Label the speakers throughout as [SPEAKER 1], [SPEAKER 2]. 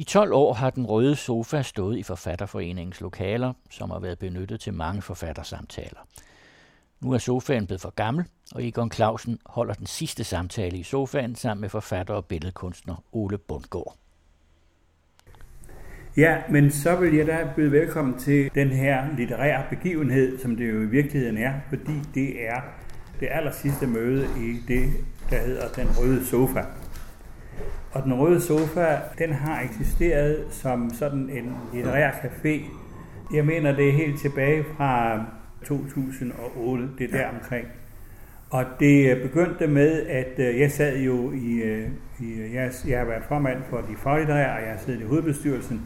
[SPEAKER 1] I 12 år har den røde sofa stået i Forfatterforeningens lokaler, som har været benyttet til mange forfattersamtaler. Nu er sofaen blevet for gammel, og Egon Clausen holder den sidste samtale i sofaen sammen med forfatter og billedkunstner Ole Bundgaard.
[SPEAKER 2] Ja, men så vil jeg da byde velkommen til den her litterære begivenhed, som det jo i virkeligheden er, fordi det er det aller sidste møde i det, der hedder Den Røde Sofa. Og Den Røde Sofa, den har eksisteret som sådan en litterær café. Jeg mener, det er helt tilbage fra 2008, det er der omkring. Og det begyndte med, at øh, jeg sad jo i, øh, i jeg, jeg har været formand for de faglitterære, og jeg har siddet i hovedbestyrelsen,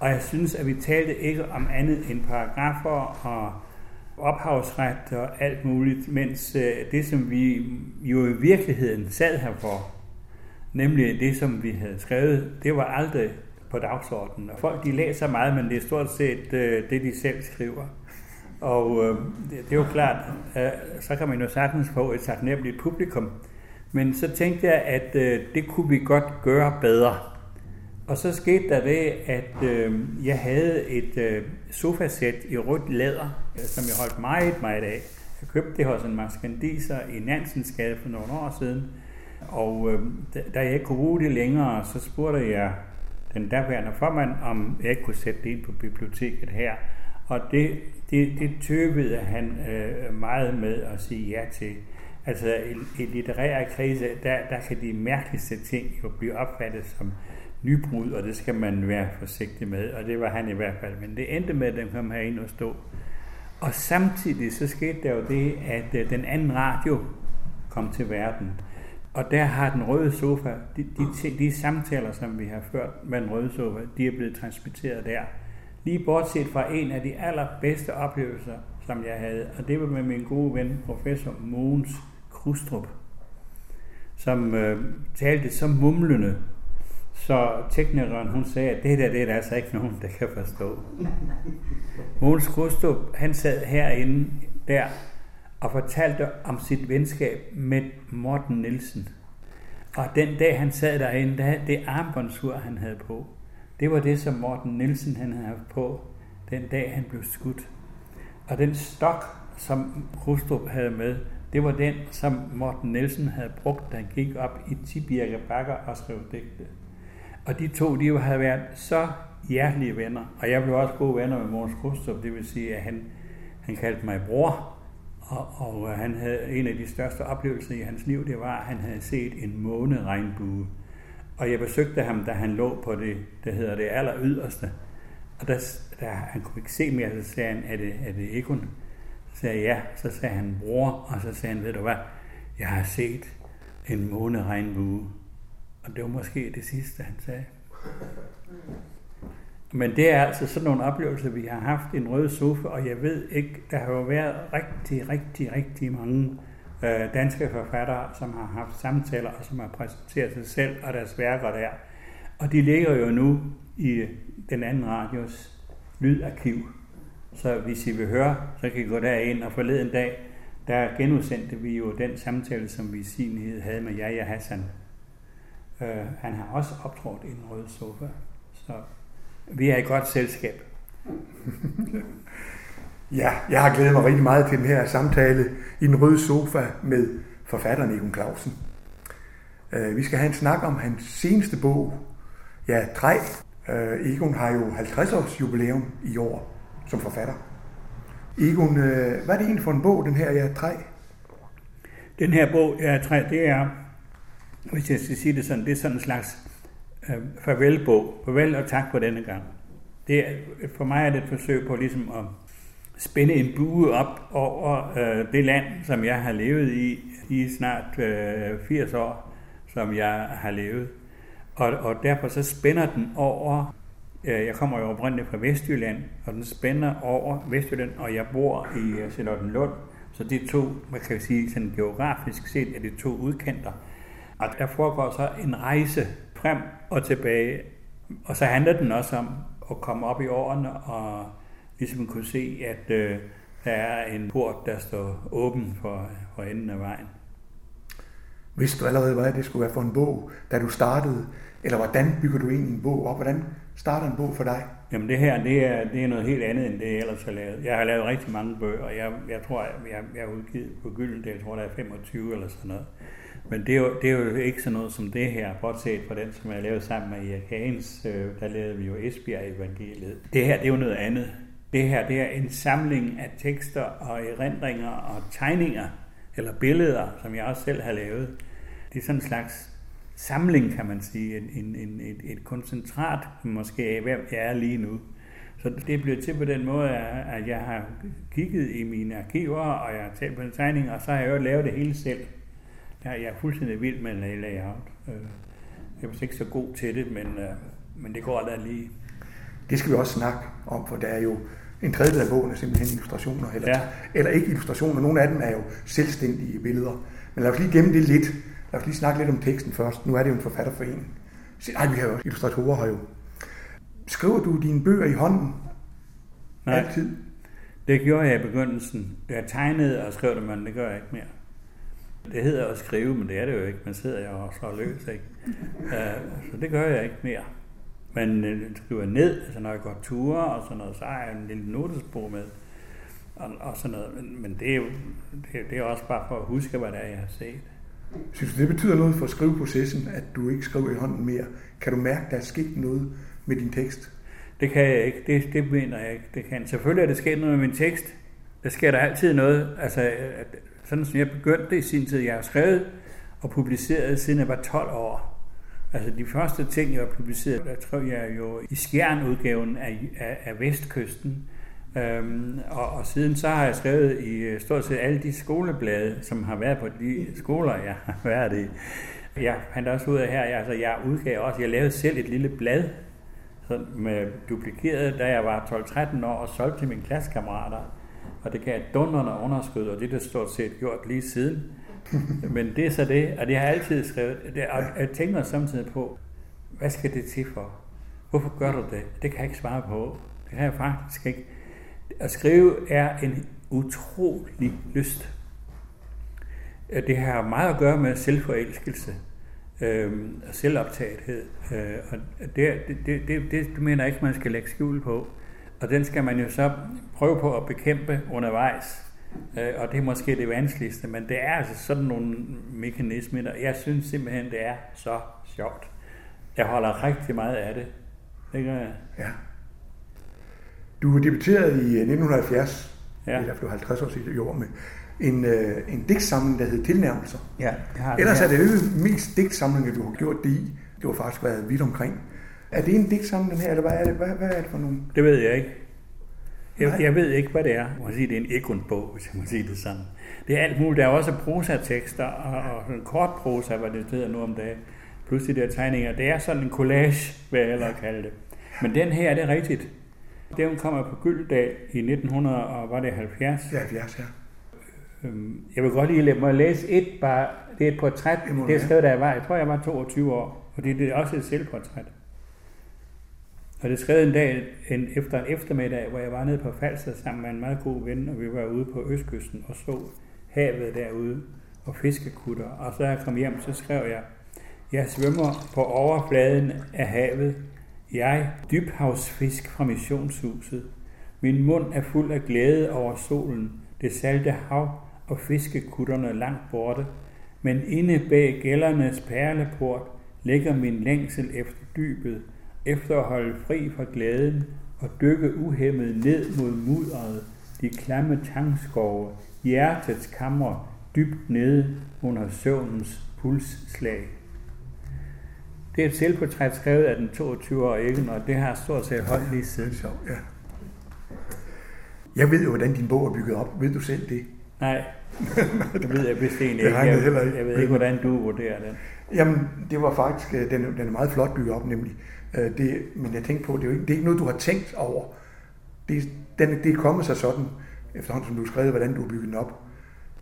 [SPEAKER 2] og jeg synes, at vi talte ikke om andet end paragrafer og ophavsret og alt muligt, mens øh, det, som vi jo i virkeligheden sad her for, nemlig det, som vi havde skrevet, det var aldrig på dagsordenen. Og folk de læser meget, men det er stort set øh, det, de selv skriver. Og øh, det, det er jo klart, øh, så kan man jo sagtens få et taknemmeligt publikum. Men så tænkte jeg, at øh, det kunne vi godt gøre bedre. Og så skete der det, at øh, jeg havde et øh, sofasæt i rødt læder, øh, som jeg holdt meget, meget af. Jeg købte det hos en maskandiser i Nansensgade for nogle år siden. Og øh, da jeg ikke kunne bruge det længere, så spurgte jeg den derværende formand, om jeg ikke kunne sætte det ind på biblioteket her. Og det, det, det tøvede han øh, meget med at sige ja til. Altså i, i litterære krise, der, der kan de mærkeligste ting jo blive opfattet som nybrud, og det skal man være forsigtig med, og det var han i hvert fald. Men det endte med, at den kom herind og stå. Og samtidig så skete der jo det, at øh, den anden radio kom til verden. Og der har den røde sofa, de, de, de samtaler, som vi har ført med den røde sofa, de er blevet transmitteret der. Lige bortset fra en af de allerbedste oplevelser, som jeg havde, og det var med min gode ven, professor Mogens Krustrup, som øh, talte så mumlende, så teknikeren hun sagde, at det der, det er der altså ikke nogen, der kan forstå. Mogens Krustrup, han sad herinde der og fortalte om sit venskab med Morten Nielsen. Og den dag, han sad derinde, der, det armbåndsur, han havde på, det var det, som Morten Nielsen han havde haft på den dag, han blev skudt. Og den stok, som Rustrup havde med, det var den, som Morten Nielsen havde brugt, da han gik op i Tibirke Bakker og skrev digte. Og de to, de havde været så hjertelige venner. Og jeg blev også gode venner med Måns Krustrup, det vil sige, at han, han kaldte mig bror. Og, og øh, han havde en af de største oplevelser i hans liv, det var, at han havde set en måneregnbue. Og jeg besøgte ham, da han lå på det, der hedder det aller yderste. Og der, der, han kunne ikke se mere, så sagde han, er det, er det Egon? Så sagde jeg, ja. Så sagde han, bror. Og så sagde han, ved du hvad, jeg har set en måneregnbue. Og det var måske det sidste, han sagde. Men det er altså sådan nogle oplevelser, vi har haft i en rød sofa, og jeg ved ikke, der har jo været rigtig, rigtig, rigtig mange øh, danske forfattere, som har haft samtaler, og som har præsenteret sig selv og deres værker der. Og de ligger jo nu i den anden radios lydarkiv. Så hvis I vil høre, så kan I gå derind, og forleden dag, der genudsendte vi jo den samtale, som vi i sin havde med Jaja Hassan. Øh, han har også optrådt i en rød sofa. Så vi er i godt selskab.
[SPEAKER 3] ja, jeg har glædet mig rigtig meget til den her samtale i den røde sofa med forfatteren Egon Clausen. Øh, vi skal have en snak om hans seneste bog, ja, Træ. Øh, Egon har jo 50 års jubilæum i år som forfatter. Egon, øh, hvad er det egentlig for en bog, den her, ja, Træ?
[SPEAKER 2] Den her bog, ja, Træ, det er, hvis jeg skal sige det sådan, det er sådan en slags øh, farvelbog. Farvel og tak for denne gang. Det er, for mig er det et forsøg på ligesom at spænde en bue op over øh, det land, som jeg har levet i i snart øh, 80 år, som jeg har levet. Og, og derfor så spænder den over, øh, jeg kommer jo oprindeligt fra Vestjylland, og den spænder over Vestjylland, og jeg bor i øh, Charlottenlund, så det er to, man kan sige sådan geografisk set, er det to udkanter. Og der foregår så en rejse frem og tilbage, og så handler den også om at komme op i årene og ligesom kunne se, at øh, der er en port, der står åben for, for enden af vejen.
[SPEAKER 3] Vidste du allerede, hvad det skulle være for en bog, da du startede Eller hvordan bygger du egentlig en bog op? Hvordan starter en bog for dig?
[SPEAKER 2] Jamen det her, det er, det er noget helt andet, end det jeg ellers har lavet. Jeg har lavet rigtig mange bøger. Jeg, jeg tror, jeg, jeg, jeg har udgivet på Gyldendal, jeg tror, der er 25 eller sådan noget. Men det er, jo, det er jo ikke sådan noget som det her, bortset fra den, som jeg lavede sammen med Erik Hagens. Øh, der lavede vi jo Esbjerg Evangeliet. Det her, det er jo noget andet. Det her, det er en samling af tekster og erindringer og tegninger, eller billeder, som jeg også selv har lavet. Det er sådan en slags samling, kan man sige, en, en, en, et, et koncentrat måske af, hvem jeg er lige nu. Så det er blevet til på den måde, at jeg har kigget i mine arkiver, og jeg har talt på en tegning, og så har jeg jo lavet det hele selv. Jeg er fuldstændig vild med layout. Øh, jeg er ikke så god til det, men, øh, men det går da lige.
[SPEAKER 3] Det skal vi også snakke om, for der er jo en tredjedel af bogen er simpelthen illustrationer, eller, ja. eller ikke illustrationer, nogle af dem er jo selvstændige billeder. Men lad os lige gemme det lidt. Lad os lige snakke lidt om teksten først. Nu er det jo en forfatterforening. Nej, vi har jo illustratorer her jo. Skriver du dine bøger i hånden?
[SPEAKER 2] Nej, Altid? det gjorde jeg i begyndelsen. Jeg tegnede og skrev det, men det gør jeg ikke mere. Det hedder at skrive, men det er det jo ikke. Man sidder jo og så løs, ikke? Uh, så det gør jeg ikke mere. Men uh, skriver ned, altså når jeg går ture og sådan noget, så har jeg en lille notesbog med. Og, og sådan noget. Men, men det, er jo, det, det er også bare for at huske, hvad det er, jeg har set.
[SPEAKER 3] Synes du, det betyder noget for skriveprocessen, at du ikke skriver i hånden mere? Kan du mærke, at der er sket noget med din tekst?
[SPEAKER 2] Det kan jeg ikke. Det, det mener jeg ikke. Det kan. Selvfølgelig er det sket noget med min tekst. Der sker der altid noget. Altså, sådan som jeg begyndte i sin tid. Jeg har skrevet og publiceret, siden jeg var 12 år. Altså de første ting, jeg har publiceret, der tror jeg jo i skjernudgaven af, af, af Vestkysten. Øhm, og, og siden så har jeg skrevet i øh, stort set alle de skoleblade, som har været på de skoler, jeg har været i. Jeg fandt også ud af her, jeg, altså jeg udgav også, jeg lavede selv et lille blad, med duplikeret, da jeg var 12-13 år og solgte til mine klassekammerater. Og det gav et dundrende underskud, og det er det stort set gjort lige siden. Men det er så det, og det har jeg altid skrevet. Det, og jeg tænker samtidig på, hvad skal det til for? Hvorfor gør du det? Det kan jeg ikke svare på. Det kan jeg faktisk ikke. At skrive er en utrolig lyst. Det har meget at gøre med selvforelskelse øh, og selvoptagethed. Øh, og det, det, det, det, det mener jeg ikke, man skal lægge skjul på. Og den skal man jo så prøve på at bekæmpe undervejs. Øh, og det er måske det vanskeligste, men det er altså sådan nogle mekanismer, der jeg synes simpelthen, det er så sjovt. Jeg holder rigtig meget af det. Det gør jeg.
[SPEAKER 3] Ja. Du debuterede i 1970, øh, ja. eller blev 50 år siden år, med en, øh, en digtsamling, der hed Tilnærmelser.
[SPEAKER 2] Ja,
[SPEAKER 3] jeg har Ellers er det jo mest digtsamlinger, du har gjort det i. Det har faktisk været vidt omkring. Er det en digtsamling her, eller hvad er det, hvad, hvad er det for nogle?
[SPEAKER 2] Det ved jeg ikke. Jeg, jeg ved ikke, hvad det er. Jeg må sige, det er en ekundbog, hvis jeg må sige det sådan. Det er alt muligt. Der er også prosatekster og, og en kort prosa, hvad det hedder nu om dagen. Plus de der tegninger. Det er sådan en collage, hvad jeg ellers kalde det. Men den her, det er rigtigt. Den kommer på Gyldendal i 1900, og var det 70?
[SPEAKER 3] Ja, 70, ja.
[SPEAKER 2] Øhm, jeg vil godt lige lade mig læse et, bare, det er et portræt, det er skrevet, da jeg var, jeg tror, jeg var 22 år, og det er også et selvportræt. Og det skrev en dag en, efter en eftermiddag, hvor jeg var nede på Falster sammen med en meget god ven, og vi var ude på Østkysten og så havet derude og fiskekutter. Og så jeg kom hjem, så skrev jeg, jeg svømmer på overfladen af havet. Jeg, dybhavsfisk fra missionshuset. Min mund er fuld af glæde over solen, det salte hav og fiskekutterne langt borte. Men inde bag gældernes perleport ligger min længsel efter dybet, efter at holde fri fra glæden og dykke uhemmet ned mod mudderet, de klamme tangskove, hjertets kammer dybt nede under søvnens pulsslag. Det er et selvportræt skrevet af den 22-årige og det har stort set holdt lige siden.
[SPEAKER 3] Ja. Jeg ved jo, hvordan din bog er bygget op. Ved du selv det?
[SPEAKER 2] Nej, det ved jeg bestemt ikke. Jeg, jeg, jeg ved ikke, hvordan du vurderer den.
[SPEAKER 3] Jamen, det var faktisk, øh, den, den er meget flot bygget op, nemlig. Øh, det, men jeg tænkte på, det er, jo ikke, det er ikke noget, du har tænkt over. Det, den, det er kommet sig sådan, efterhånden som du har skrevet, hvordan du har bygget den op.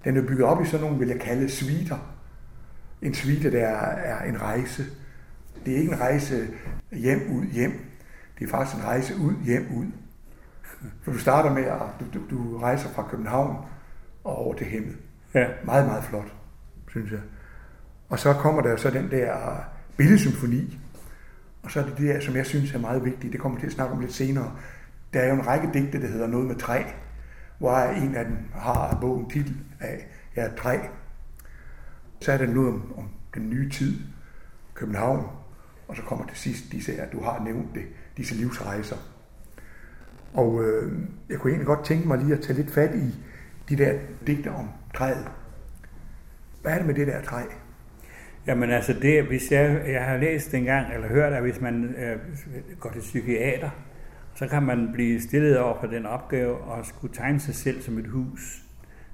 [SPEAKER 3] Den er bygget op i sådan nogle, vil jeg kalde, sviter. En svite, der er en rejse. Det er ikke en rejse hjem, ud, hjem. Det er faktisk en rejse ud, hjem, ud. For du starter med, at du, du, du rejser fra København og over til Hemmet. Ja. Meget, meget flot, synes jeg. Og så kommer der så den der billedsymfoni, og så er det det der, som jeg synes er meget vigtigt, det kommer til at snakke om lidt senere. Der er jo en række digte, der hedder noget med træ, hvor en af dem har bogen titel af ja, træ. Så er der noget om, om den nye tid, København, og så kommer til sidst disse her, du har nævnt det, disse livsrejser. Og øh, jeg kunne egentlig godt tænke mig lige at tage lidt fat i de der digte om træet. Hvad er det med det der træ?
[SPEAKER 2] Jamen altså, det, hvis jeg, jeg har læst engang, eller hørt, at hvis man øh, går til psykiater, så kan man blive stillet over for den opgave og skulle tegne sig selv som et hus.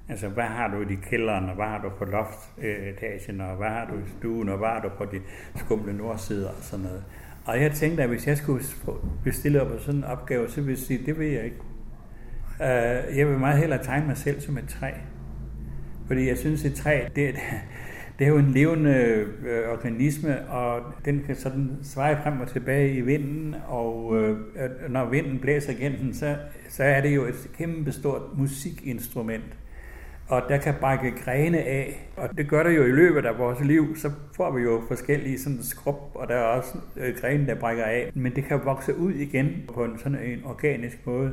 [SPEAKER 2] Altså, hvad har du i kælderen, og hvad har du på loftetagen, og hvad har du i stuen, og hvad har du på de skumle nordsider og sådan noget. Og jeg tænkte, at hvis jeg skulle blive stillet op på sådan en opgave, så ville jeg sige, det vil jeg ikke. Øh, jeg vil meget hellere tegne mig selv som et træ. Fordi jeg synes, et træ, det, det er jo en levende øh, organisme, og den kan sådan sveje frem og tilbage i vinden, og øh, når vinden blæser igennem den, så, så er det jo et kæmpestort musikinstrument. Og der kan brække grene af, og det gør det jo i løbet af vores liv, så får vi jo forskellige sådan skrub, og der er også øh, grene, der brækker af. Men det kan vokse ud igen på en sådan en organisk måde.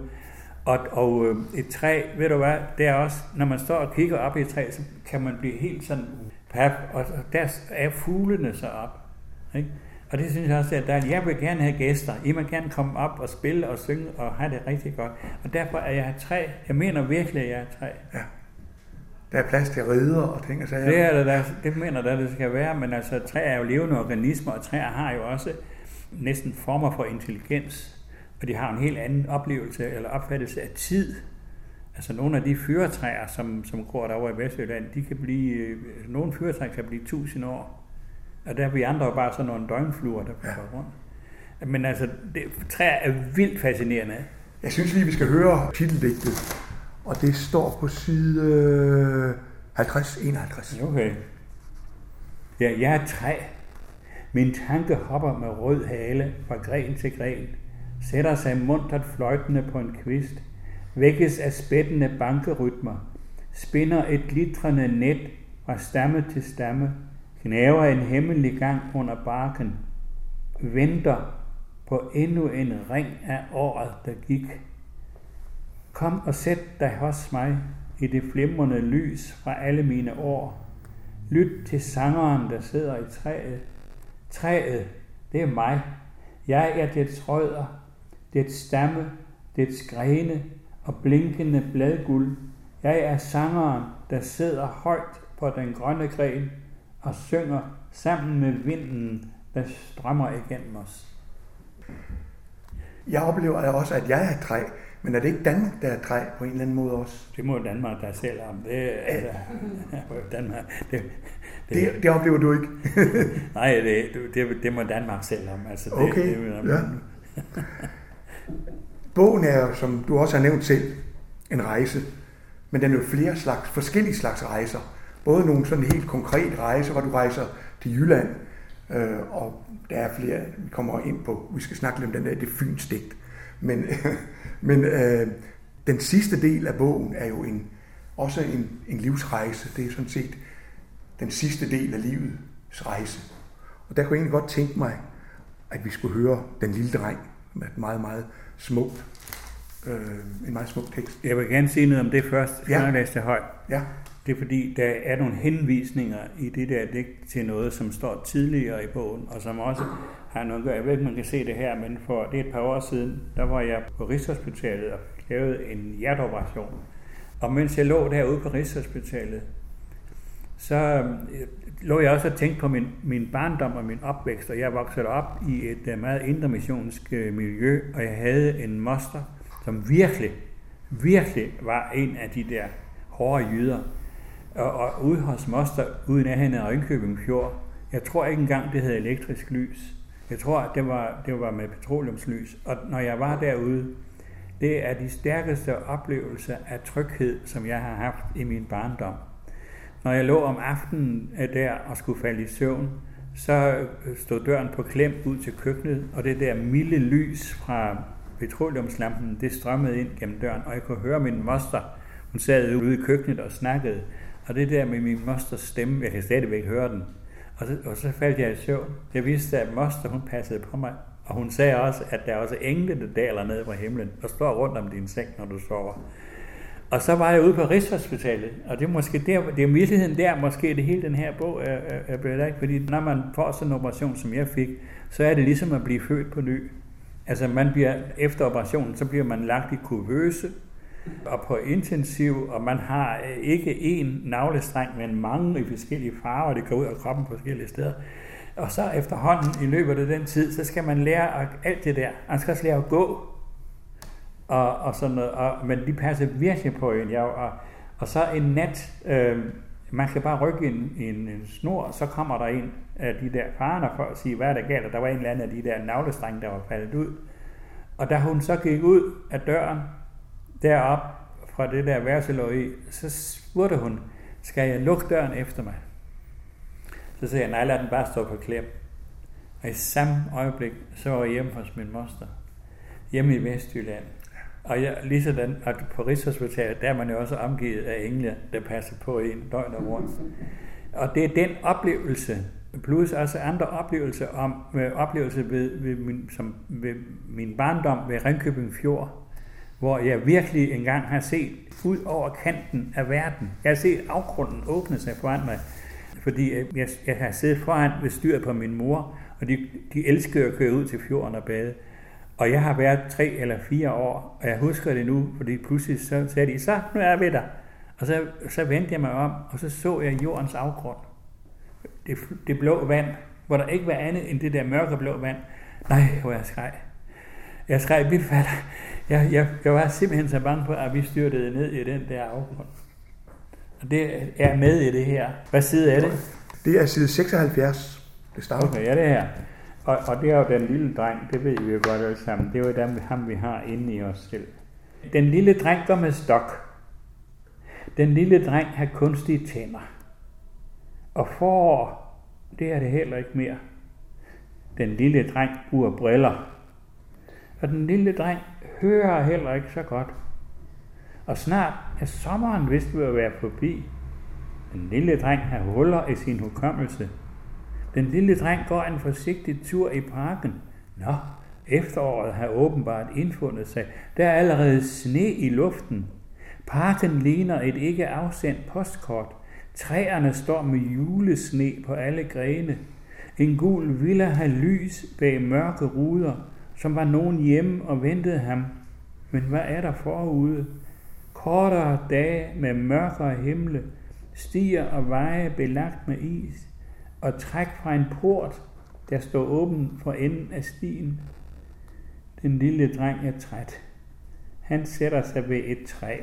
[SPEAKER 2] Og, og øh, et træ, ved du hvad, det er også, når man står og kigger op i et træ, så kan man blive helt sådan pap, og der er fuglene så op. Ikke? Og det synes jeg også, at der, jeg vil gerne have gæster. I må gerne komme op og spille og synge og have det rigtig godt. Og derfor er jeg træ. Jeg mener virkelig, at jeg er træ.
[SPEAKER 3] Ja. Der er plads til ridder og ting og sager.
[SPEAKER 2] Det, er det, der, det mener der, det skal være, men altså træ er jo levende organismer, og træer har jo også næsten former for intelligens, og de har en helt anden oplevelse eller opfattelse af tid, Altså nogle af de fyretræer, som, som går derovre i Vestjylland, de kan blive, øh, nogle fyretræer kan blive tusind år. Og der er vi andre jo bare sådan nogle døgnfluer, der går ja. rundt. Men altså, det, træer er vildt fascinerende.
[SPEAKER 3] Jeg synes lige, vi skal høre titeldigtet. Og det står på side 50-51.
[SPEAKER 2] Okay. Ja, jeg er træ. Min tanke hopper med rød hale fra gren til gren, sætter sig muntert fløjtende på en kvist – vækkes af spættende bankerytmer, spinder et glitrende net fra stamme til stamme, knæver en hemmelig gang under barken, venter på endnu en ring af året, der gik. Kom og sæt dig hos mig i det flimrende lys fra alle mine år. Lyt til sangeren, der sidder i træet. Træet, det er mig. Jeg er dets rødder, dets stamme, dets grene, og blinkende bladguld. Jeg er sangeren, der sidder højt på den grønne gren og synger sammen med vinden, der strømmer igennem os.
[SPEAKER 3] Jeg oplever også, at jeg er træ, men er det ikke Danmark, der er træ på en eller anden måde også?
[SPEAKER 2] Det må Danmark der selv om. Det, altså, Danmark, det,
[SPEAKER 3] det, det, det oplever du ikke?
[SPEAKER 2] nej, det, det, det må Danmark selv om. Altså, det,
[SPEAKER 3] okay, det, det, ja. Bogen er som du også har nævnt selv, en rejse. Men den er jo flere slags, forskellige slags rejser. Både nogle sådan helt konkrete rejser, hvor du rejser til Jylland, øh, og der er flere, vi kommer ind på, vi skal snakke lidt om den der, det fynstigt. Men, men øh, den sidste del af bogen er jo en, også en, en livsrejse. Det er sådan set den sidste del af livets rejse. Og der kunne jeg egentlig godt tænke mig, at vi skulle høre den lille dreng med et meget, meget smukt, øh, en meget smuk tekst.
[SPEAKER 2] Jeg vil gerne sige noget om det først, ja. jeg læste højt.
[SPEAKER 3] Ja.
[SPEAKER 2] Det er fordi, der er nogle henvisninger i det der digt til noget, som står tidligere i bogen, og som også har noget at gøre. Jeg ved ikke, man kan se det her, men for det er et par år siden, der var jeg på Rigshospitalet og lavede en hjerteoperation. Og mens jeg lå derude på Rigshospitalet, så øh, lå jeg også og tænkte på min, min barndom og min opvækst, og jeg voksede op i et øh, meget intermissionsk øh, miljø, og jeg havde en moster, som virkelig, virkelig var en af de der hårde jyder. Og, og ude hos moster, uden af hende Ringkøbing Fjord, jeg tror ikke engang, det havde elektrisk lys. Jeg tror, det var, det var med petroleumslys. Og når jeg var derude, det er de stærkeste oplevelser af tryghed, som jeg har haft i min barndom. Når jeg lå om aftenen der og skulle falde i søvn, så øh, stod døren på klem ud til køkkenet, og det der milde lys fra petroleumslampen, det strømmede ind gennem døren, og jeg kunne høre min moster, hun sad ude i køkkenet og snakkede, og det der med min mosters stemme, jeg kan stadigvæk høre den, og så, og så faldt jeg i søvn. Jeg vidste, at moster, hun passede på mig Og hun sagde også, at der er også engle, der daler ned fra himlen og står rundt om din seng, når du sover. Og så var jeg ude på Rigshospitalet, og det er måske der, det er virkeligheden der, måske det hele den her bog er, er, er blevet ikke, fordi når man får sådan en operation, som jeg fik, så er det ligesom at blive født på ny. Altså man bliver, efter operationen, så bliver man lagt i kuvøse, og på intensiv, og man har øh, ikke én navlestreng, men mange i forskellige farver, det går ud af kroppen på forskellige steder. Og så efterhånden i løbet af den tid, så skal man lære alt det der. Man skal også lære at gå, og, og sådan noget, og, men de passer virkelig på en. Ja, og, og så en nat, øh, man skal bare rykke en, en, en snor, og så kommer der en af de der farerne for at sige, hvad er der galt, og der var en eller anden af de der navlestreng, der var faldet ud. Og da hun så gik ud af døren, derop fra det der værelselå i, så spurgte hun, skal jeg lukke døren efter mig? Så sagde jeg, nej, lad den bare stå på klem. Og i samme øjeblik, så var jeg hjemme hos min moster, hjemme i Vestjylland. Og jeg, lige sådan, at på Rigshospitalet, der er man jo også omgivet af engle, der passer på en døgn og rundt. Og det er den oplevelse, plus også andre oplevelser om øh, oplevelse ved, ved, min, som, ved min barndom ved Ringkøbing Fjord, hvor jeg virkelig engang har set ud over kanten af verden. Jeg har set afgrunden åbne sig foran mig, fordi øh, jeg, jeg har siddet foran ved styret på min mor, og de, de elskede at køre ud til fjorden og bade. Og jeg har været tre eller fire år, og jeg husker det nu, fordi pludselig så sagde de, så nu er ved dig. Og så, så vendte jeg mig om, og så så jeg jordens afgrund. Det, det blå vand, hvor der ikke var andet end det der mørkeblå vand. Nej, hvor jeg skreg. Jeg skreg fatter. Jeg, jeg, jeg var simpelthen så bange på, at vi styrtede ned i den der afgrund. Og det er med i det her. Hvad side er det?
[SPEAKER 3] Det er side 76. Det starter.
[SPEAKER 2] Okay, ja, det her. Og, og det er jo den lille dreng, det ved vi jo godt alle sammen. Det er jo dem, ham, vi har inde i os selv. Den lille dreng går med stok. Den lille dreng har kunstige tænder. Og forår, det er det heller ikke mere. Den lille dreng bruger briller. Og den lille dreng hører heller ikke så godt. Og snart er sommeren vist ved at være forbi. Den lille dreng har huller i sin hukommelse – den lille dreng går en forsigtig tur i parken. Nå, efteråret har åbenbart indfundet sig. Der er allerede sne i luften. Parken ligner et ikke afsendt postkort. Træerne står med julesne på alle grene. En gul villa har lys bag mørke ruder, som var nogen hjemme og ventede ham. Men hvad er der forude? Kortere dage med mørkere himle, stiger og veje belagt med is og træk fra en port, der står åben for enden af stien. Den lille dreng er træt. Han sætter sig ved et træ,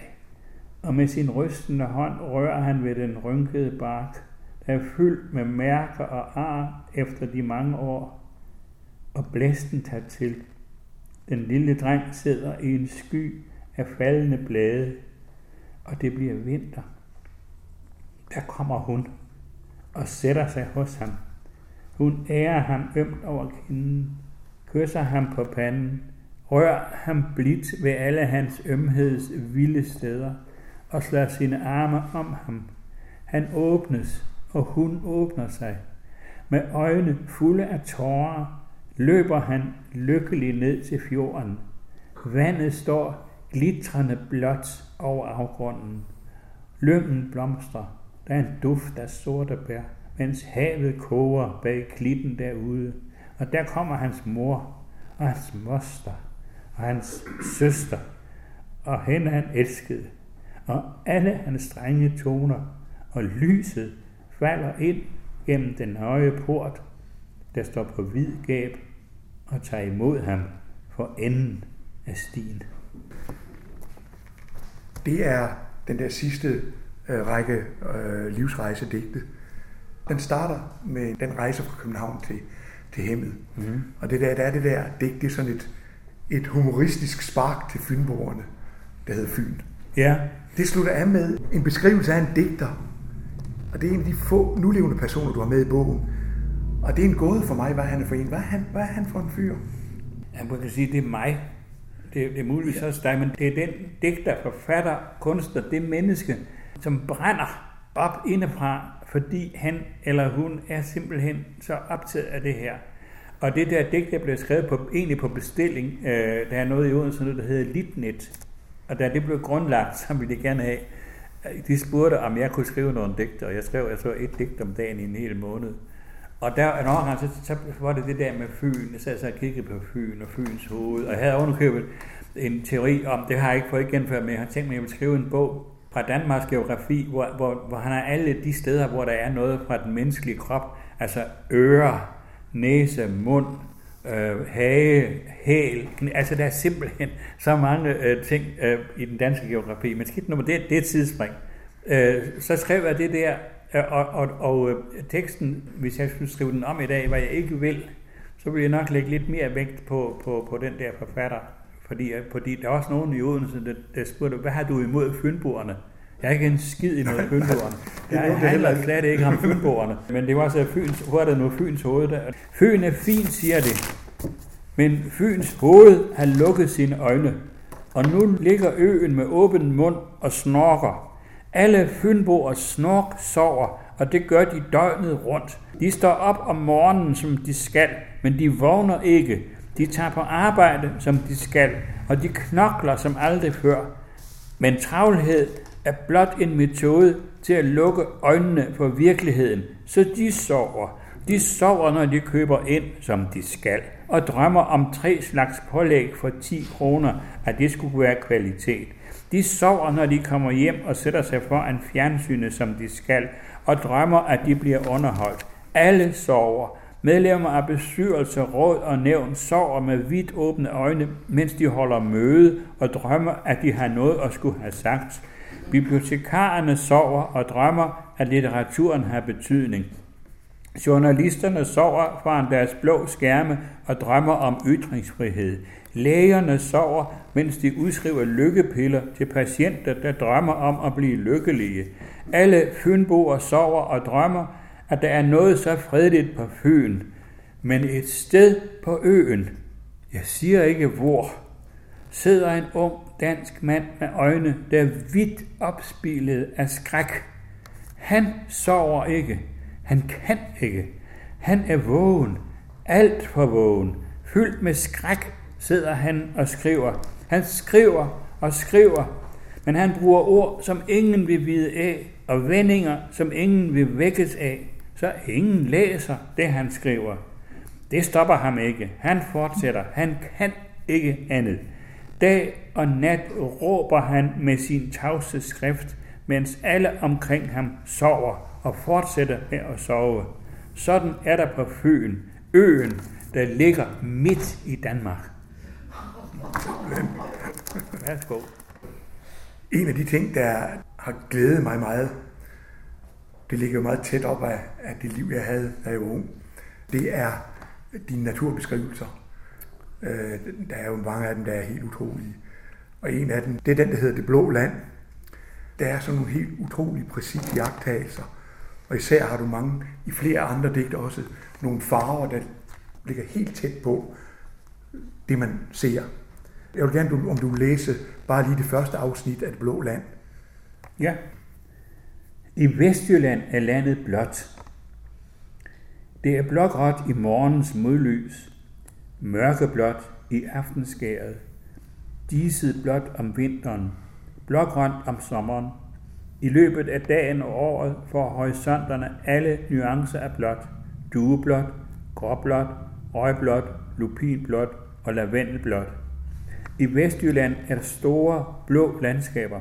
[SPEAKER 2] og med sin rystende hånd rører han ved den rynkede bark, der er fyldt med mærker og ar efter de mange år. Og blæsten tager til. Den lille dreng sidder i en sky af faldende blade, og det bliver vinter. Der kommer hun og sætter sig hos ham. Hun ærer ham ømt over kinden, kysser ham på panden, rører ham blidt ved alle hans ømheds vilde steder og slår sine arme om ham. Han åbnes, og hun åbner sig. Med øjne fulde af tårer løber han lykkelig ned til fjorden. Vandet står glitrende blåt over afgrunden. Lyngen blomstrer, der er en duft af sorte bær, mens havet koger bag klippen derude. Og der kommer hans mor og hans moster og hans søster, og hende han elskede. Og alle hans strenge toner og lyset falder ind gennem den høje port, der står på hvid gab og tager imod ham for enden af stien.
[SPEAKER 3] Det er den der sidste øh, række øh, livsrejsedigte. Den starter med den rejse fra København til, til Hemmet. Mm. Og det der, der er det der digt, det er sådan et, et humoristisk spark til fynboerne, der hedder Fyn.
[SPEAKER 2] Ja.
[SPEAKER 3] Det slutter af med en beskrivelse af en digter. Og det er en af de få nulevende personer, du har med i bogen. Og det er en gåde for mig, hvad han er for en. Hvad er han, hvad er han for en fyr?
[SPEAKER 2] Ja, man kan sige, det er mig. Det, det er muligvis ja. også dig, men det er den digter, forfatter, kunstner, det menneske, som brænder op indefra, fordi han eller hun er simpelthen så optaget af det her. Og det der digt, der blev skrevet på, egentlig på bestilling, øh, der er noget i Odense, der hedder Litnet. Og da det blev grundlagt, så ville de gerne have, øh, de spurgte, om jeg kunne skrive nogle digte, og jeg skrev jeg så et digt om dagen i en hel måned. Og der en overgang, så, så var det det der med Fyn. Jeg sad så og kiggede på Fyn og Fyns hoved, og jeg havde underkøbet en teori om, det har jeg ikke fået gennemført, men jeg har tænkt mig, at jeg vil skrive en bog fra Danmarks geografi, hvor, hvor, hvor han har alle de steder, hvor der er noget fra den menneskelige krop, altså ører, næse, mund, øh, hage, hæl. Altså der er simpelthen så mange øh, ting øh, i den danske geografi. Men skidt nummer, det, det er et tidsspring. Øh, så skrev jeg det der, øh, og, og, og øh, teksten, hvis jeg skulle skrive den om i dag, hvad jeg ikke vil, så ville jeg nok lægge lidt mere vægt på, på, på den der forfatter. Fordi, øh, fordi der er også nogen i Odense, der, der spurgte, hvad har du imod fynboerne? Jeg er ikke en skid imod fynboerne. Jeg handler slet ikke om fynboerne. Men det var så Fyns, hvor er det nu Fyns hoved der? Fyn er fint, siger det. Men Fyns hoved har lukket sine øjne, og nu ligger øen med åben mund og snorker. Alle fynboer snork sover, og det gør de døgnet rundt. De står op om morgenen, som de skal, men de vågner ikke. De tager på arbejde, som de skal, og de knokler som aldrig før. Men travlhed er blot en metode til at lukke øjnene for virkeligheden, så de sover. De sover, når de køber ind, som de skal, og drømmer om tre slags pålæg for 10 kroner, at det skulle være kvalitet. De sover, når de kommer hjem og sætter sig foran fjernsynet, som de skal, og drømmer, at de bliver underholdt. Alle sover. Medlemmer af bestyrelse, råd og nævn sover med vidt åbne øjne, mens de holder møde og drømmer, at de har noget at skulle have sagt. Bibliotekarerne sover og drømmer, at litteraturen har betydning. Journalisterne sover foran deres blå skærme og drømmer om ytringsfrihed. Lægerne sover, mens de udskriver lykkepiller til patienter, der drømmer om at blive lykkelige. Alle fynboer sover og drømmer, at der er noget så fredeligt på Fyn, men et sted på øen, jeg siger ikke hvor, sidder en ung dansk mand med øjne, der er vidt opspilet af skræk. Han sover ikke. Han kan ikke. Han er vågen. Alt for vågen. Fyldt med skræk sidder han og skriver. Han skriver og skriver, men han bruger ord, som ingen vil vide af, og vendinger, som ingen vil vækkes af, så ingen læser det, han skriver. Det stopper ham ikke. Han fortsætter. Han kan ikke andet. Dag og nat råber han med sin tavse skrift, mens alle omkring ham sover og fortsætter med at sove. Sådan er der på Fyn, øen, der ligger midt i Danmark. Værsgo.
[SPEAKER 3] En af de ting, der har glædet mig meget, det ligger jo meget tæt op af, af det liv, jeg havde, da jeg var ung, det er dine naturbeskrivelser. Øh, der er jo mange af dem, der er helt utrolige. Og en af dem, det er den, der hedder Det Blå Land. Der er sådan nogle helt utrolig præcise jagttagelser. Og især har du mange, i flere andre digte også, nogle farver, der ligger helt tæt på det, man ser. Jeg vil gerne, om du vil læse bare lige det første afsnit af Det Blå Land.
[SPEAKER 2] Ja. I Vestjylland er landet blåt. Det er blågråt i morgens modlys, mørkeblåt i aftenskæret, diset blåt om vinteren, blågrønt om sommeren. I løbet af dagen og året får horisonterne alle nuancer af blåt, dueblåt, gråblåt, røgblåt, lupinblåt og lavendelblåt. I Vestjylland er der store blå landskaber.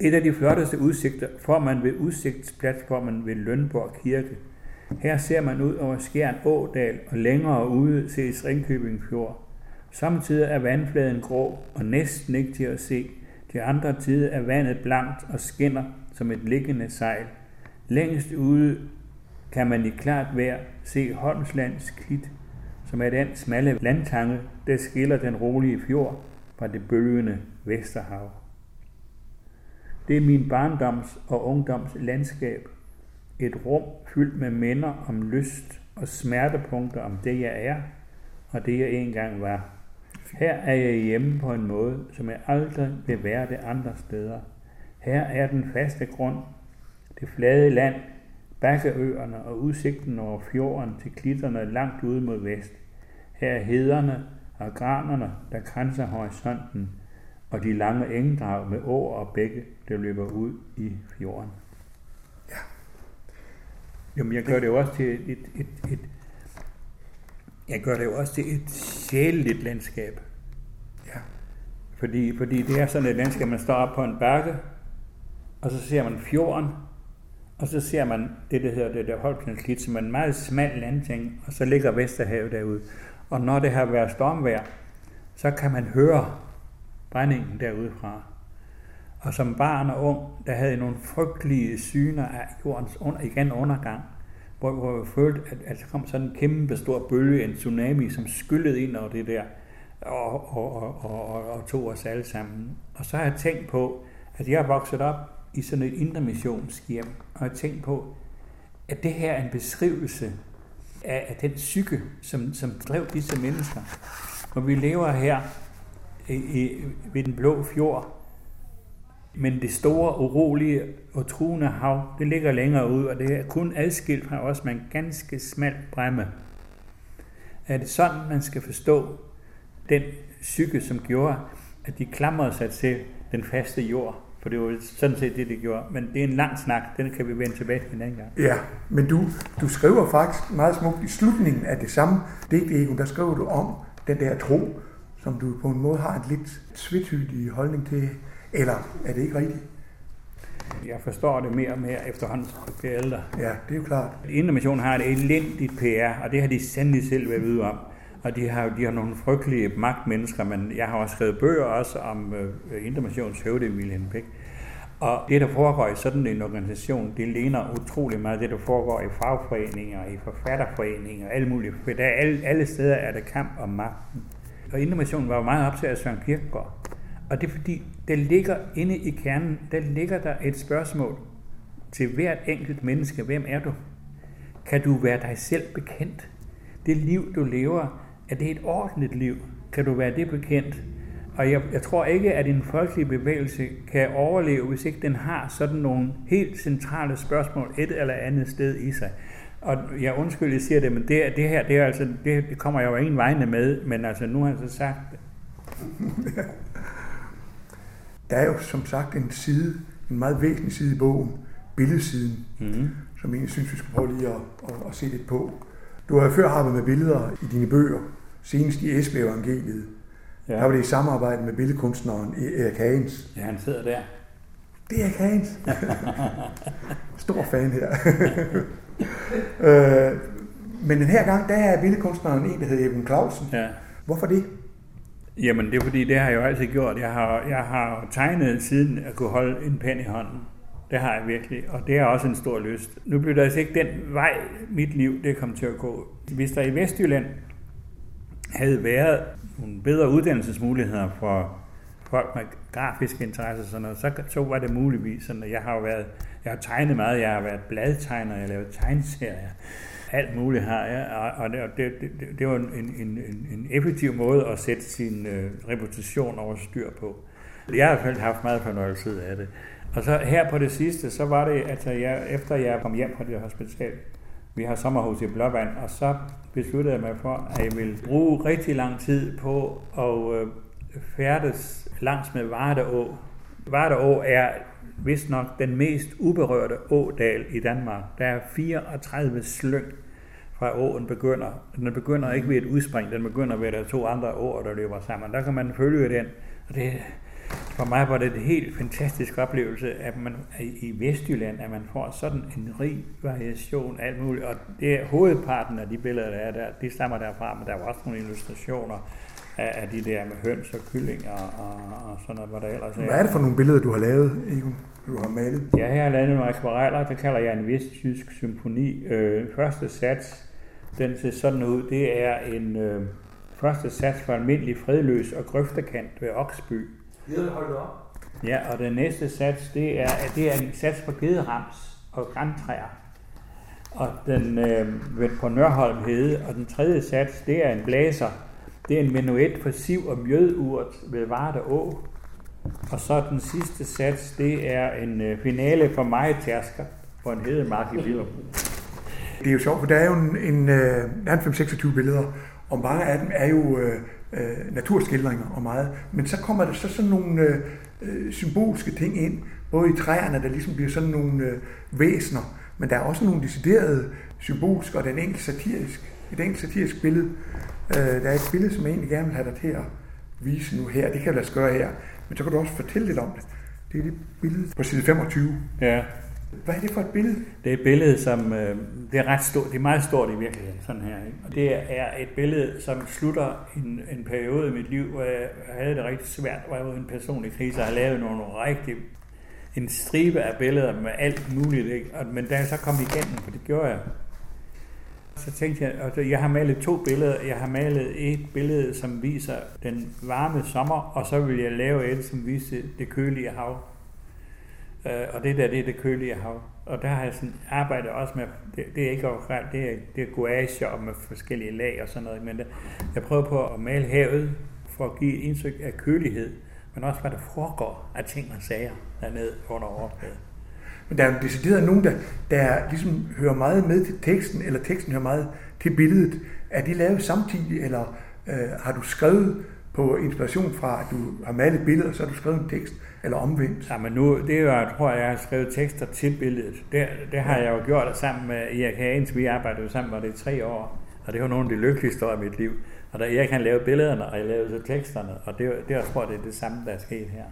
[SPEAKER 2] Et af de flotteste udsigter får man ved udsigtsplatformen ved Lønborg Kirke – her ser man ud over Skjern Ådal, og længere ude ses Ringkøbing Fjord. Samtidig er vandfladen grå og næsten ikke til at se. De andre tider er vandet blankt og skinner som et liggende sejl. Længst ude kan man i klart vejr se Holmslands Klit, som er den smalle landtange, der skiller den rolige fjord fra det bølgende Vesterhav. Det er min barndoms og ungdoms landskab, et rum fyldt med minder om lyst og smertepunkter om det, jeg er, og det, jeg engang var. Her er jeg hjemme på en måde, som jeg aldrig vil være det andre steder. Her er den faste grund, det flade land, Bakkeøerne og udsigten over fjorden til klitterne langt ude mod vest. Her er hederne og granerne, der grænser horisonten, og de lange engdrag med år og bække, der løber ud i fjorden.
[SPEAKER 3] Ja.
[SPEAKER 2] Jamen, jeg gør det jo også til et, et, et, et jeg gør det jo også til et sjæleligt landskab.
[SPEAKER 3] Ja.
[SPEAKER 2] Fordi, fordi det er sådan et landskab, man står op på en bakke, og så ser man fjorden, og så ser man det, der hedder det der Holbjørnslit, som er en meget smal landting, og så ligger Vesterhavet derude. Og når det har været stormvejr, så kan man høre brændingen derudefra. Og som barn og ung, der havde jeg nogle frygtelige syner af jordens under, igen undergang, hvor, hvor jeg følte, at, at der kom sådan en kæmpe stor bølge, en tsunami, som skyllede ind over det der, og, og, og, og, og, tog os alle sammen. Og så har jeg tænkt på, at jeg er vokset op i sådan et intermissionshjem, og jeg har tænkt på, at det her er en beskrivelse af, af den psyke, som, som drev disse mennesker. Og vi lever her i, i, ved den blå fjord, men det store, urolige og truende hav, det ligger længere ud, og det er kun adskilt fra os med en ganske smal bremme. Er det sådan, man skal forstå den psyke, som gjorde, at de klamrede sig til den faste jord? For det var sådan set det, det gjorde. Men det er en lang snak, den kan vi vende tilbage til en anden gang.
[SPEAKER 3] Ja, men du, du skriver faktisk meget smukt i slutningen af det samme digt, Egon, der skriver du om den der tro, som du på en måde har en lidt svitydig holdning til. Eller er det ikke rigtigt?
[SPEAKER 2] Jeg forstår det mere og mere efterhånden, som jeg ældre.
[SPEAKER 3] Ja, det er jo klart.
[SPEAKER 2] Indre har et elendigt PR, og det har de sandelig selv været ude om. Og de har, de har nogle frygtelige magtmennesker, men jeg har også skrevet bøger også om uh, Indre Missions høvding Wilhelm. Og det, der foregår i sådan en organisation, det ligner utrolig meget det, der foregår i fagforeninger, i forfatterforeninger, alle mulige. For der er alle, alle steder er der kamp om magten. Og Indre var jo meget optaget af Søren Kierkegaard. Og det er fordi, der ligger inde i kernen, der ligger der et spørgsmål til hvert enkelt menneske. Hvem er du? Kan du være dig selv bekendt? Det liv, du lever, er det et ordentligt liv? Kan du være det bekendt? Og jeg, jeg tror ikke, at en folkelig bevægelse kan overleve, hvis ikke den har sådan nogle helt centrale spørgsmål et eller andet sted i sig. Og jeg undskyld, jeg siger det, men det, det her, det, er altså, det, det kommer jeg jo ingen vegne med, men altså nu har jeg så sagt det.
[SPEAKER 3] Der er jo som sagt en side, en meget væsentlig side i bogen, billedsiden, mm. som jeg synes, vi skal prøve lige at, at, at se lidt på. Du har jo før arbejdet med billeder i dine bøger, senest i Esbjerg Evangeliet. Ja. Der var det i samarbejde med billedkunstneren Erik Hagens.
[SPEAKER 2] Ja, han sidder der.
[SPEAKER 3] Det er Erik Hagens. Stor fan her. øh, men den her gang, der er billedkunstneren en, der hedder Eben Clausen. Ja. Hvorfor det?
[SPEAKER 2] Jamen, det er fordi, det har jeg jo altid gjort. Jeg har, jeg har tegnet siden at kunne holde en pen i hånden. Det har jeg virkelig, og det er også en stor lyst. Nu bliver det altså ikke den vej, mit liv det kom til at gå. Hvis der i Vestjylland havde været nogle bedre uddannelsesmuligheder for folk med grafiske interesser, sådan noget, så, så var det muligvis sådan, at jeg har været, jeg har tegnet meget, jeg har været bladtegner, jeg har lavet tegneserier, alt muligt har jeg, og det, det, det, det var en, en, en, en effektiv måde at sætte sin øh, reputation over styr på. Jeg har i hvert fald haft meget fornøjelse af det. Og så her på det sidste, så var det, altså jeg, efter jeg kom hjem fra det hospital, vi har sommerhus i Blåvand, og så besluttede jeg mig for, at jeg ville bruge rigtig lang tid på at øh, færdes langs med Vardeå. Vardeå er vist nok den mest uberørte ådal i Danmark. Der er 34 slyng fra åen begynder. Den begynder ikke ved et udspring, den begynder ved, at der er to andre åer, der løber sammen. Der kan man følge den. Og det, for mig var det en helt fantastisk oplevelse, at man i Vestjylland, at man får sådan en rig variation af alt muligt. Og det er hovedparten af de billeder, der er der, de stammer derfra, men der var også nogle illustrationer af, af de der med høns og kylling og, og, og sådan noget, hvad der ellers
[SPEAKER 3] er. Hvad er det for nogle billeder, du har lavet, Egon? Du har malet?
[SPEAKER 2] Ja, jeg har lavet nogle akvareller, det kalder jeg en vestjysk symfoni. Øh, første sats, den ser sådan ud, det er en øh, første sats for almindelig fredløs og grøftekant ved Oksby.
[SPEAKER 3] Hold op.
[SPEAKER 2] Ja, og den næste sats, det er, det er en sats for gederams og græntræer. Og den øh, på Nørholm hede, og den tredje sats, det er en blæser det er en menuet for siv og mjødurt ved Varde Å. Og så den sidste sats, det er en øh, finale for mig tærsker. på en hedemark i Billerup.
[SPEAKER 3] Det er jo sjovt, for der er jo en, en, øh, en 26 billeder, og mange af dem er jo øh, øh, naturskildringer og meget. Men så kommer der så sådan nogle øh, øh, symbolske ting ind, både i træerne, der ligesom bliver sådan nogle øh, væsner, men der er også nogle deciderede symbolske, og den enkelt satirisk, et enkelt satirisk billede. Øh, der er et billede, som jeg egentlig gerne vil have dig til at vise nu her. Det kan jeg lade os gøre her, men så kan du også fortælle lidt om det. Det er det billede på side 25.
[SPEAKER 2] Ja.
[SPEAKER 3] Hvad er det for et billede?
[SPEAKER 2] Det er et billede, som øh, det er ret stort. Det er meget stort i virkeligheden, sådan her. Ikke? Og det er et billede, som slutter en, en periode i mit liv, hvor jeg havde det rigtig svært, hvor jeg var i en personlig krise og har lavet nogle rigtig en stribe af billeder med alt muligt. Ikke? Og, men da jeg så kom igennem, for det gjorde jeg, så tænkte jeg, at jeg har malet to billeder. Jeg har malet et billede, som viser den varme sommer, og så vil jeg lave et, som viser det kølige hav. Øh, og det der, det er det kølige hav. Og der har jeg sådan arbejdet også med, det, det er ikke overkræft, det er, det er gouache og med forskellige lag og sådan noget, men der, jeg prøver på at male havet for at give et indtryk af kølighed, men også hvad der foregår af ting og sager dernede under overfladen.
[SPEAKER 3] Men der er jo decideret nogen, der, der ligesom hører meget med til teksten, eller teksten hører meget til billedet. Er de lavet samtidig, eller øh, har du skrevet på inspiration fra, at du har malet billeder, så har du skrevet en tekst, eller omvendt?
[SPEAKER 2] Ja, men nu, det er jo, jeg tror, jeg har skrevet tekster til billedet. Det, det har jeg jo gjort sammen med Erik Hagens. Vi arbejdede jo sammen, var det i tre år. Og det var nogle af de lykkeligste år i mit liv. Og da Erik han lavede billederne, og jeg lavede så teksterne, og det, det jeg tror jeg, det er det samme, der er sket her.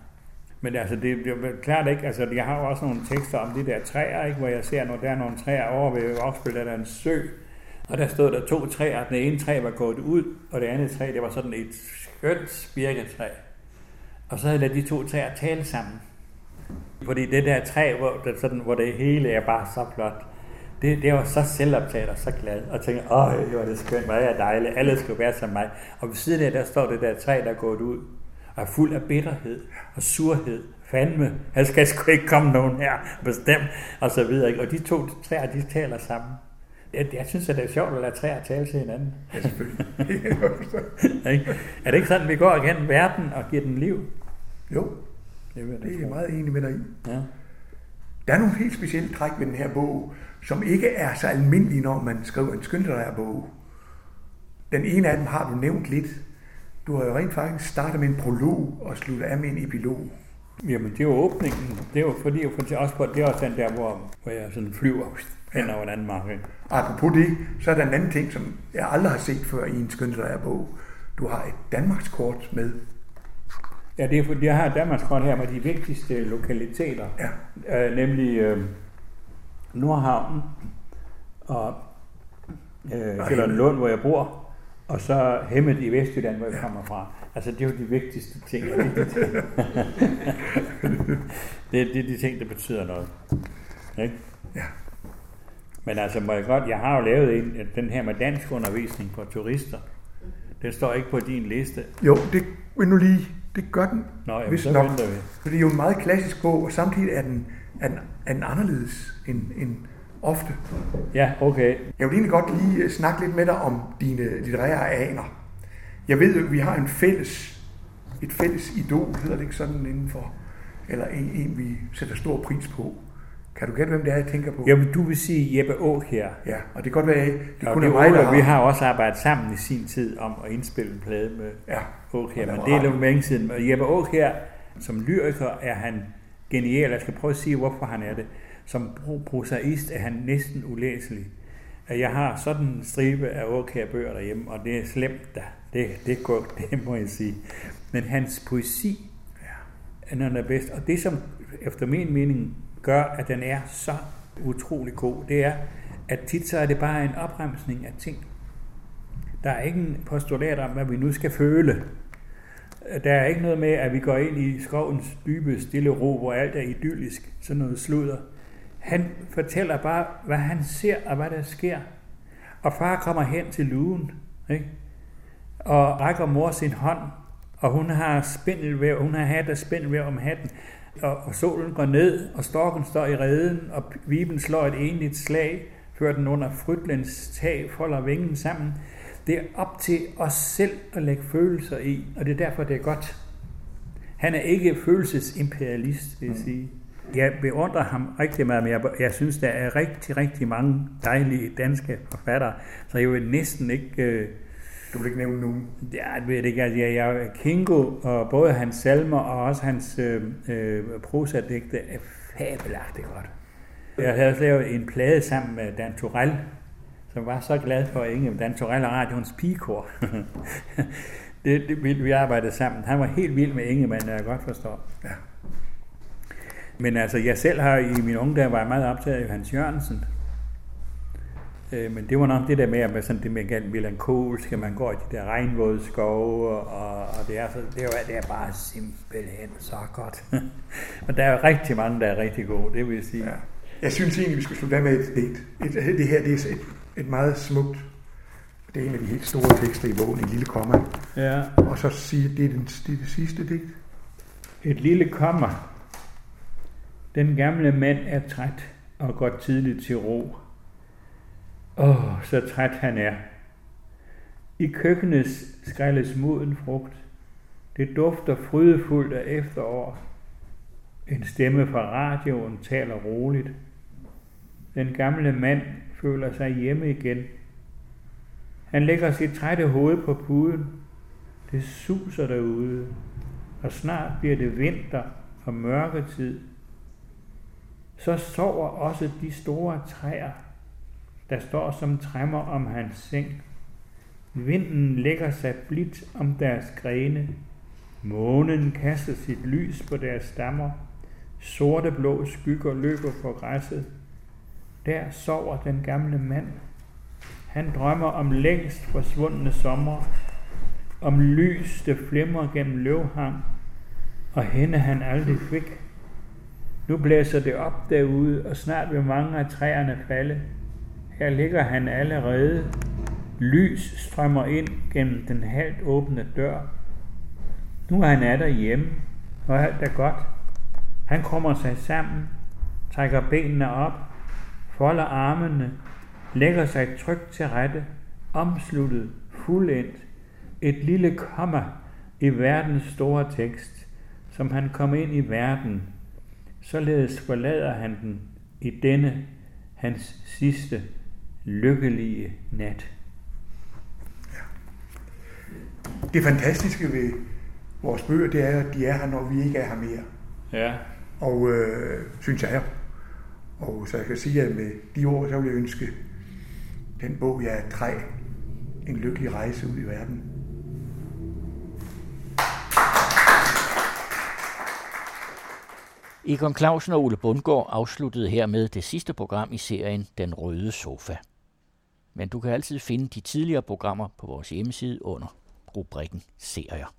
[SPEAKER 2] Men altså, det, det er klart ikke, altså jeg har jo også nogle tekster om de der træer, ikke, hvor jeg ser, når der er nogle træer over ved Oksbøl, der er en sø, og der stod der to træer, den ene træ var gået ud, og det andet træ, det var sådan et skønt birketræ. Og så havde de to træer tale sammen. Fordi det der træ, hvor det, sådan, hvor det hele er bare så flot, det, det var så selvoptaget og så glad, og tænkte, åh, det var det skønt, hvor er dejligt, alle skulle være som mig. Og ved siden af, der står det der træ, der er gået ud, er fuld af bitterhed og surhed. Fandme, her skal sgu ikke komme nogen her, bestemt, og så videre. Og de to træer, de taler sammen. Jeg, jeg synes, at det er sjovt at lade træer tale til hinanden.
[SPEAKER 3] Ja, selvfølgelig.
[SPEAKER 2] er det ikke sådan, vi går igennem verden og giver den liv?
[SPEAKER 3] Jo,
[SPEAKER 2] Det, vil jeg
[SPEAKER 3] det er jeg meget enig med dig i.
[SPEAKER 2] Ja.
[SPEAKER 3] Der er nogle helt specielle træk ved den her bog, som ikke er så almindelige, når man skriver en skønlitterær bog. Den ene af dem har du nævnt lidt. Du har jo rent faktisk startet med en prolog og sluttet af med en epilog.
[SPEAKER 2] Jamen, det jo åbningen. Det jo fordi, jeg fortæller også på, det er også den der, hvor, hvor jeg sådan flyver hen over en anden mark. ikke?
[SPEAKER 3] Og apropos det, så er der en anden ting, som jeg aldrig har set før i en skønlitterær bog. Du har et Danmarkskort med.
[SPEAKER 2] Ja, det er fordi, jeg har et Danmarkskort her med de vigtigste lokaliteter.
[SPEAKER 3] Ja.
[SPEAKER 2] Øh, nemlig øh, Nordhavn og øh, Lund, hvor jeg bor, og så Hemmet i Vestjylland, hvor jeg kommer fra. Altså, det er jo de vigtigste ting. Det er de ting, det, er- det er de ting, der betyder noget. Ikke?
[SPEAKER 3] Ja.
[SPEAKER 2] Men altså, må jeg godt, jeg har jo lavet en, den her med dansk undervisning for turister. Den står ikke på din liste.
[SPEAKER 3] Jo, det vil nu lige, det gør den.
[SPEAKER 2] Nå, jamen,
[SPEAKER 3] vist
[SPEAKER 2] så
[SPEAKER 3] nok.
[SPEAKER 2] vi.
[SPEAKER 3] For det er jo en meget klassisk bog, og samtidig er den, er den, er den anderledes end, end ofte.
[SPEAKER 2] Ja, okay.
[SPEAKER 3] Jeg vil egentlig godt lige øh, snakke lidt med dig om dine litterære aner. Jeg ved jo, at vi har en fælles, et fælles idol, hedder det ikke sådan indenfor, eller en, en vi sætter stor pris på. Kan du gætte, hvem det er, jeg tænker på?
[SPEAKER 2] Jamen, du vil sige Jeppe Auk her.
[SPEAKER 3] Ja, og det kan godt være, at det
[SPEAKER 2] Og
[SPEAKER 3] kun
[SPEAKER 2] det
[SPEAKER 3] er mig, der
[SPEAKER 2] Ole, vi har også arbejdet sammen i sin tid om at indspille en plade med
[SPEAKER 3] Ja,
[SPEAKER 2] Auk her, men det er lidt længe siden. Og Jeppe Auk her, som lyriker er han genial. Jeg skal prøve at sige, hvorfor han er det. Som prosaist er han næsten ulæselig. At Jeg har sådan en stribe af Auk bøger derhjemme, og det er slemt da. Det, det, går, det må jeg sige. Men hans poesi er noget af bedst. Og det, som efter min mening gør, at den er så utrolig god, det er, at tit så er det bare en opremsning af ting. Der er ikke en postulat om, hvad vi nu skal føle. Der er ikke noget med, at vi går ind i skovens dybe stille ro, hvor alt er idyllisk, sådan noget sludder. Han fortæller bare, hvad han ser og hvad der sker. Og far kommer hen til lugen, ikke? og rækker mor sin hånd, og hun har spindelvæv, hun har hat af spindelvæv om hatten, og, og solen går ned, og storken står i reden, og viben slår et enligt slag, før den under frytlens tag folder vingen sammen. Det er op til os selv at lægge følelser i, og det er derfor, det er godt. Han er ikke følelsesimperialist, vil jeg sige. Jeg beundrer ham rigtig meget, men jeg, jeg synes, der er rigtig, rigtig mange dejlige danske forfattere, så jeg vil næsten ikke... Øh,
[SPEAKER 3] du vil ikke nævne nogen?
[SPEAKER 2] Ja, jeg ved ikke. Altså, jeg, jeg, Kingo og både hans salmer og også hans øh, øh, prosadigte er fabelagtigt godt. Jeg havde også lavet en plade sammen med Dan Torell, som var så glad for Inge. Dan Torell og radioens pigekor. det, det, vi, vi arbejdede sammen. Han var helt vild med Ingemann, jeg godt forstår. Ja. Men altså, jeg selv har i min unge dage været meget optaget af Johannes Jørgensen. Øh, men det var nok det der med, at sådan det med melankolske, man går i de der regnvåde skove, og, og det, er, så, det, er, det er bare simpelthen så godt. og der er rigtig mange, der er rigtig gode, det vil jeg sige. Ja.
[SPEAKER 3] Jeg synes egentlig, vi skal slutte med et digt. Et, det her det er et, et meget smukt, det er en af de helt store tekster i bogen, en lille komma. Ja. Og så sige, det er, den, det er det sidste digt.
[SPEAKER 2] Et lille komma. Den gamle mand er træt og går tidligt til ro. Åh, oh, så træt han er. I køkkenet skrælles moden frugt. Det dufter frydefuldt af efterår. En stemme fra radioen taler roligt. Den gamle mand føler sig hjemme igen. Han lægger sit trætte hoved på puden. Det suser derude, og snart bliver det vinter og mørketid. Så sover også de store træer, der står som træmmer om hans seng. Vinden lægger sig blidt om deres grene. Månen kaster sit lys på deres stammer. Sorte blå skygger løber på græsset. Der sover den gamle mand. Han drømmer om længst forsvundne sommer, om lys, der flimrer gennem løvhang, og hende han aldrig fik. Nu blæser det op derude, og snart vil mange af træerne falde. Her ligger han allerede. Lys strømmer ind gennem den halvt åbne dør. Nu er han er derhjemme, og alt er godt. Han kommer sig sammen, trækker benene op, folder armene, lægger sig trygt til rette, omsluttet, fuldendt, et lille komma i verdens store tekst, som han kom ind i verden. Således forlader han den i denne hans sidste lykkelige nat. Ja.
[SPEAKER 3] Det fantastiske ved vores bøger, det er, at de er her, når vi ikke er her mere. Ja. Og øh, synes jeg. Og så jeg kan sige, at med de ord, så vil jeg ønske den bog, jeg er træ, en lykkelig rejse ud i verden.
[SPEAKER 1] Egon Clausen og Ole Bundgaard afsluttede hermed det sidste program i serien Den Røde Sofa. Men du kan altid finde de tidligere programmer på vores hjemmeside under rubrikken Serier.